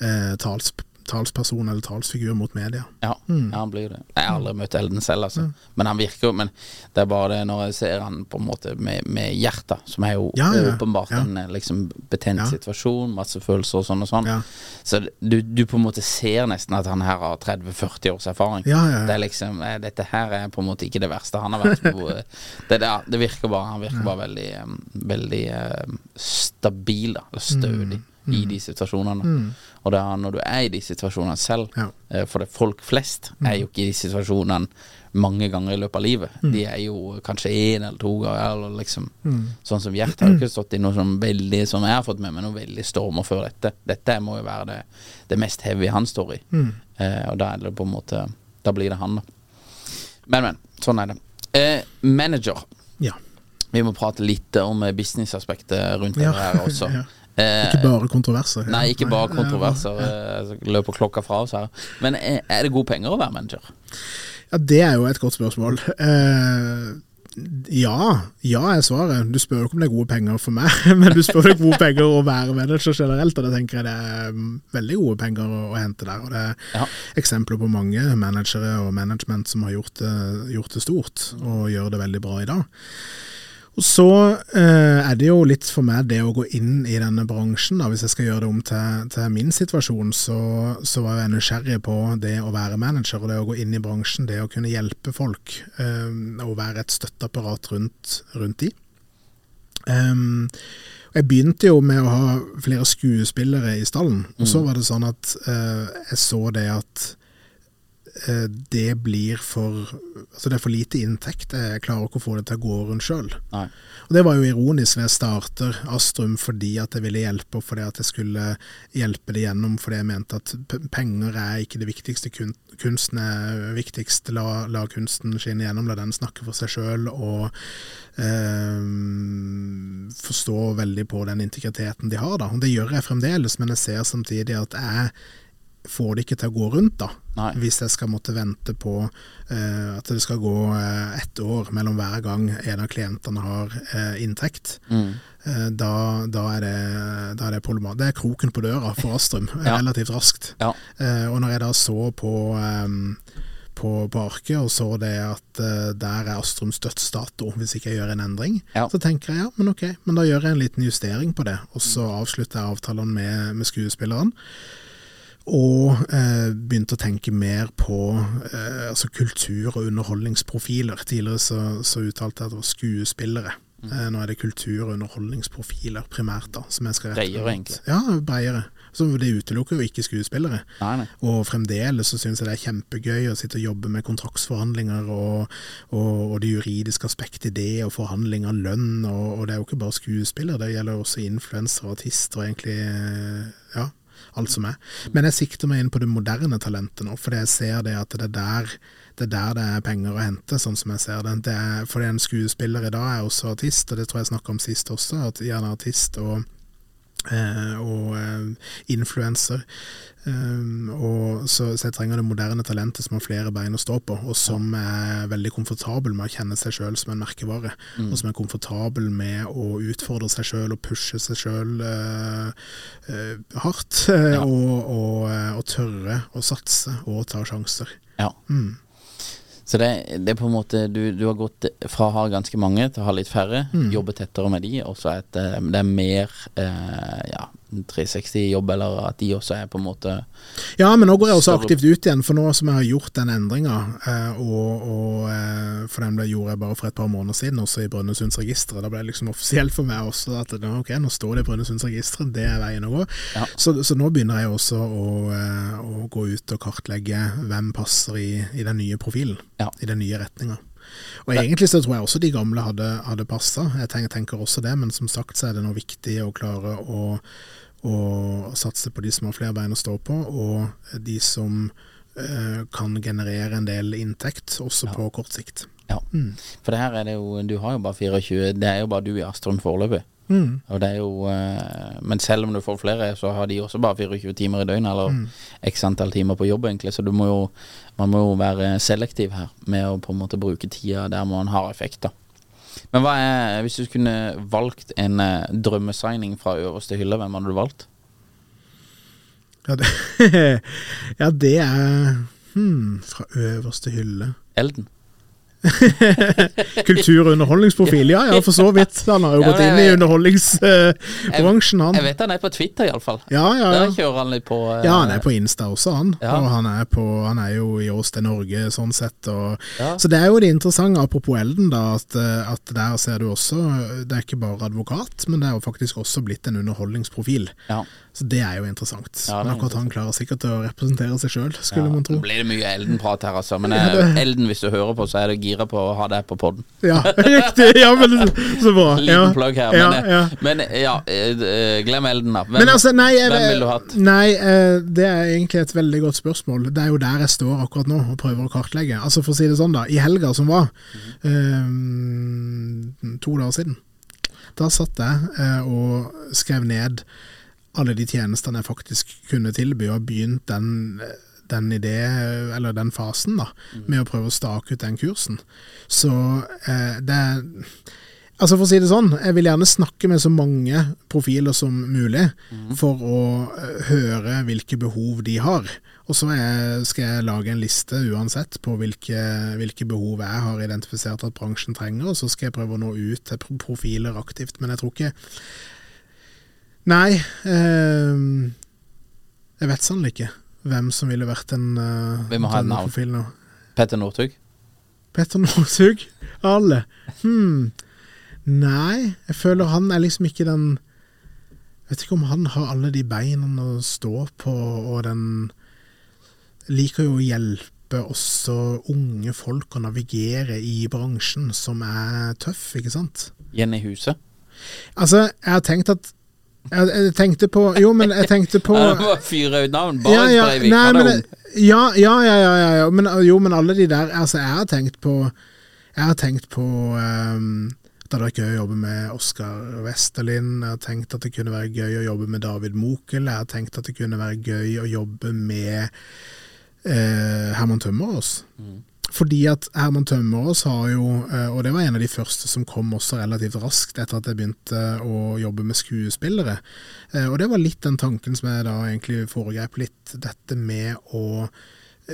eh, tals, talsperson eller talsfigur mot media. Ja, Mm. ja, han blir det. Jeg har aldri møtt Elden selv, altså. Men han virker jo Men det er bare det når jeg ser han på en måte med, med hjertet, som er jo Ja, ja, ja. åpenbart Ja. en eh, liksom betent Ja. situasjon, masse følelser og sånn og sånn. Ja. Så du, du på en måte ser nesten at han her har 30-40 års erfaring. Ja, ja, ja. Det er liksom eh, Dette her er på en måte ikke det verste han har vært på. det, ja, det virker bare Han virker bare veldig eh, Veldig stabil, da. Eller stødig. I de situasjonene. Mm. Og det er når du er i de situasjonene selv, Ja. eh, for det folk flest er jo ikke i de situasjonene mange ganger i løpet av livet. De er jo kanskje én eller to ganger, eller liksom Sånn som Gjert har jo ikke stått i noe sånn veldig Som jeg har fått med meg, noe veldig stormer før dette. Dette må jo være det, det mest heavy han står i. Eh, og da er det på en måte Da blir det han, da. Men, men. Sånn er det. Eh, manager. Ja. Vi må prate litt om eh, businessaspektet rundt Ja. her også. Ja. Eh, Ikke bare kontroverser. ja. Nei, ikke bare kontroverser. eh, løper klokka fra oss her. Men er, er det gode penger å være manager? Ja, det er jo et godt spørsmål. Eh, ja, ja er svaret. Du spør jo ikke om det er gode penger for meg, men du spør om gode penger å være manager generelt, og da tenker jeg det er mm, veldig gode penger å hente der. Og det er Ja. eksempler på mange managere og management som har gjort det, gjort det stort, og gjør det veldig bra i dag. Og så eh, er det jo litt for meg det å gå inn i denne bransjen, da, hvis jeg skal gjøre det om til, til min situasjon, så, så var jeg nysgjerrig på det å være manager, og det å gå inn i bransjen, det å kunne hjelpe folk, eh, og være et støtteapparat rundt, rundt de. Um, jeg begynte jo med å ha flere skuespillere i stallen, og så var det sånn at eh, jeg så det at det blir for Altså det er for lite inntekt. Jeg klarer ikke å få det til å gå rundt sjøl. Og Det var jo ironisk når jeg starter Astrum fordi at jeg ville hjelpe, og fordi at jeg skulle hjelpe det gjennom, fordi jeg mente at penger er ikke det viktigste. kun- Kunsten er viktigst. La, la kunsten skinne gjennom, la den snakke for seg sjøl, og eh, forstå veldig på den integriteten de har. da. Og Det gjør jeg fremdeles, men jeg ser samtidig at jeg får det ikke til å gå rundt, da. Nei. Hvis jeg skal måtte vente på eh, at det skal gå eh, ett år mellom hver gang en av klientene har eh, inntekt. Mm. Eh, da, da, er det, da er det problematisk. Det er kroken på døra for Astrum, Ja. relativt raskt. Ja. Eh, og når jeg da så på ehm, på, på arket og så det at uh, der er Astrums dødsdato hvis ikke jeg gjør en endring, Ja. så tenker jeg ja, men ok, men da gjør jeg en liten justering på det, og så avslutter jeg avtalene med, med skuespilleren. Og eh, begynte å tenke mer på eh, altså kultur- og underholdningsprofiler. Tidligere så, så uttalte jeg at det var skuespillere. Eh, Nå er det kultur- og underholdningsprofiler primært, da. Som jeg skal rette Breiere, egentlig. Ja, breiere. Så det utelukker jo ikke skuespillere. Nei, nei. Og fremdeles så syns jeg det er kjempegøy å sitte og jobbe med kontraktsforhandlinger og, og, og det juridiske aspektet i det, og forhandling av lønn. Og, og det er jo ikke bare skuespillere, det gjelder også influensere, artister og egentlig eh, ja, alt som er. Men jeg sikter meg inn på det moderne talentet nå, fordi jeg ser det at det er der det er der det er penger å hente, sånn som jeg ser det. det er, fordi en skuespiller i dag er også artist, og det tror jeg snakka om sist også, at gjerne artist og og eh, influenser. Um, og så, så jeg trenger det moderne talentet som har flere bein å stå på, og som er veldig komfortabel med å kjenne seg sjøl som en merkevare. Mm. Og som er komfortabel med å utfordre seg sjøl og pushe seg sjøl hardt. Ja. og, og, eh, og tørre å satse og ta sjanser. Ja. Mm. Så det, det er på en måte du, du har gått fra å ha ganske mange til å ha litt færre, Mm. jobbe tettere med de, og så er det, det er mer eh, ja, 360-jobb, eller at de også er på en måte Ja, men nå går jeg også aktivt ut igjen, for nå som jeg har gjort den endringa, eh, og, og eh, for den ble, gjorde jeg bare for et par måneder siden, også i Brønnøysundsregisteret. Da ble det liksom offisielt for meg også at ok, nå står det i Brønnøysundsregisteret, det er veien å gå. Ja. Så, så nå begynner jeg også å, eh, å gå ut og kartlegge hvem passer i, i den nye profilen, Ja. i den nye retninga. Og egentlig så tror jeg også de gamle hadde, hadde passa, jeg tenker, tenker også det, men som sagt så er det nå viktig å klare å, å satse på de som har flere bein å stå på, og de som eh, kan generere en del inntekt, også på kort sikt. Ja. For det her er det jo Du har jo bare 24, det er jo bare du i Astrum foreløpig. Mm. Og det er jo eh, Men selv om du får flere, så har de også bare 24 timer i døgnet, eller Mm. x antall timer på jobb, egentlig. Så du må jo man må jo være selektiv her med å på en måte bruke tida der man har effekt. Men hva er Hvis du kunne valgt en eh, drømmesigning fra øverste hylle, hvem hadde du valgt? Ja, det, ja, det er hmm, fra øverste hylle. Elden. Kultur- og underholdningsprofil, ja ja, for så vidt. Han har jo Ja, gått inn i underholdningsbransjen, han. Jeg vet han er på Twitter, iallfall. Ja, ja, ja. Der kjører han litt på uh, Ja, han er på Insta også, han. Ja. Og han er, på, han er jo i Ås til Norge, sånn sett. Og, Ja. Så det er jo det interessante, apropos Elden, da, at, eh, at der ser du også Det er ikke bare advokat, men det er jo faktisk også blitt en underholdningsprofil. Ja. Så det er jo interessant. Ja, men akkurat han klarer sikkert å representere seg sjøl, skulle man tro. Nå blir det mye Elden-prat her, altså. Men eh, Elden, hvis du hører på, så er det gira på å ha deg på poden. Ja, riktig! Ja, men så bra. Liten plugg her. Men, ja. men eh, ja, eh, eh, glem Elden, da. Hvem, Men altså, nei, hvem ville du hatt? Nei, det er egentlig et veldig godt spørsmål. Det er jo der jeg står akkurat nå og prøver å kartlegge. Altså For å si det sånn, da. I helga som var, um, to dager siden, da satt jeg og skrev ned alle de tjenestene jeg faktisk kunne tilby, og begynt den den idé, eller den fasen, da, med å prøve å stake ut den kursen. Så eh, det er Altså For å si det sånn, jeg vil gjerne snakke med så mange profiler som mulig for å eh, høre hvilke behov de har. Og så skal jeg lage en liste uansett på hvilke, hvilke behov jeg har identifisert at bransjen trenger, og så skal jeg prøve å nå ut til profiler aktivt. Men jeg tror ikke Nei. Eh, jeg vet sannelig ikke hvem som ville vært en uh, Vi må ha et navn. Petter Northug? Petter Northug? Alle? Hmm. Nei, jeg føler han er liksom ikke den Vet ikke om han har alle de beina å stå på, og den Liker jo å hjelpe også unge folk å navigere i bransjen, som er tøff, ikke sant? Jenny Huse? Altså, jeg har tenkt at jeg, jeg tenkte på Jo, men jeg tenkte på Fyre ut navn. Bare ja, ja, Breivik. nei, men, ja, ja, ja, ja, ja. Men, jo, men alle de der Altså, jeg har tenkt på Jeg har tenkt på um, at det hadde vært gøy å jobbe med Oskar Westerlin. Jeg har tenkt at det kunne være gøy å jobbe med David Mokel. Jeg har tenkt at det kunne være gøy å jobbe med eh, Herman Tømmerås. Fordi at Herman Tømmerås har jo, eh, og det var en av de første som kom også relativt raskt etter at jeg begynte å jobbe med skuespillere, eh, og det var litt den tanken som jeg da egentlig foregrep litt, dette med å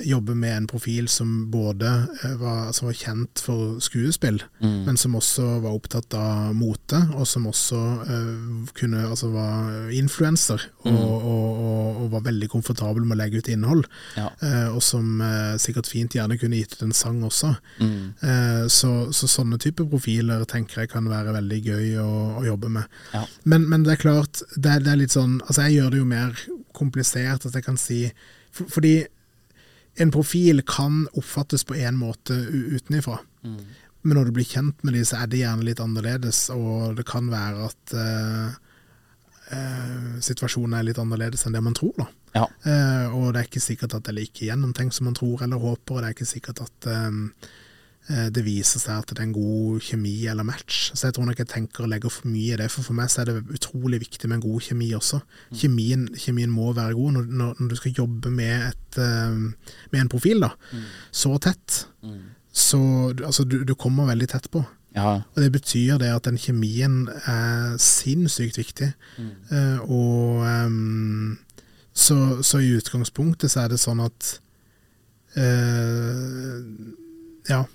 jobbe med en profil som både eh, var, som var kjent for skuespill, men som også var opptatt av mote, og som også uh, kunne, altså var influenser, og, og, og, og var veldig komfortabel med å legge ut innhold. Ja. Uh, og som uh, sikkert fint gjerne kunne gitt ut en sang også. Eh, så, så sånne type profiler tenker jeg kan være veldig gøy å, å jobbe med. Ja. Men, men det er klart, det det er litt sånn Altså, jeg gjør det jo mer komplisert, at jeg kan si for, Fordi en profil kan oppfattes på én måte utenifra. utenifra. Men når du blir kjent med de, så er det gjerne litt annerledes, og det kan være at eh, eh, situasjonen er litt annerledes enn det man tror, da. Ja. Eh, og det er ikke sikkert at det er like gjennomtenkt som man tror eller håper, og det er ikke sikkert at eh, det viser seg at det er en god kjemi eller match. Så jeg tror nok jeg tenker å legge for mye i det, for for meg så er det utrolig viktig med en god kjemi også. Kjemien, kjemien må være god når, når, du skal jobbe med, et, eh, med en profil da, så tett. Så du- altså, du, du kommer veldig tett på. Ja. Og det betyr det at den kjemien er sinnssykt viktig. Eh, og um, så, så i utgangspunktet så er det sånn at uh, Ja.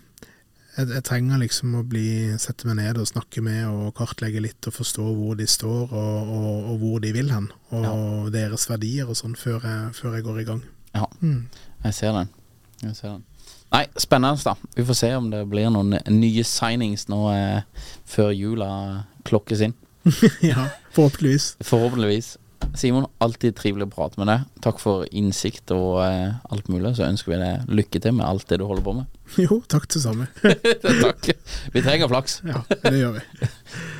Jeg, jeg trenger liksom å bli, sette meg ned og snakke med og kartlegge litt og forstå hvor de står og, og, og hvor de vil hen. Og deres verdier og sånn før før jeg går i gang. ja. Jeg ser den. Jeg ser den. Nei, spennende, da. Vi får se om det blir noen nye signings nå eh, før jula klokkes inn. ja, forhåpentligvis. Forhåpentligvis. Simon, alltid trivelig å prate med deg. Takk for innsikt og eh, alt mulig. Så ønsker vi deg lykke til med alt det du holder på med. Jo, takk det samme. Takk. Vi trenger flaks. Ja, det gjør vi.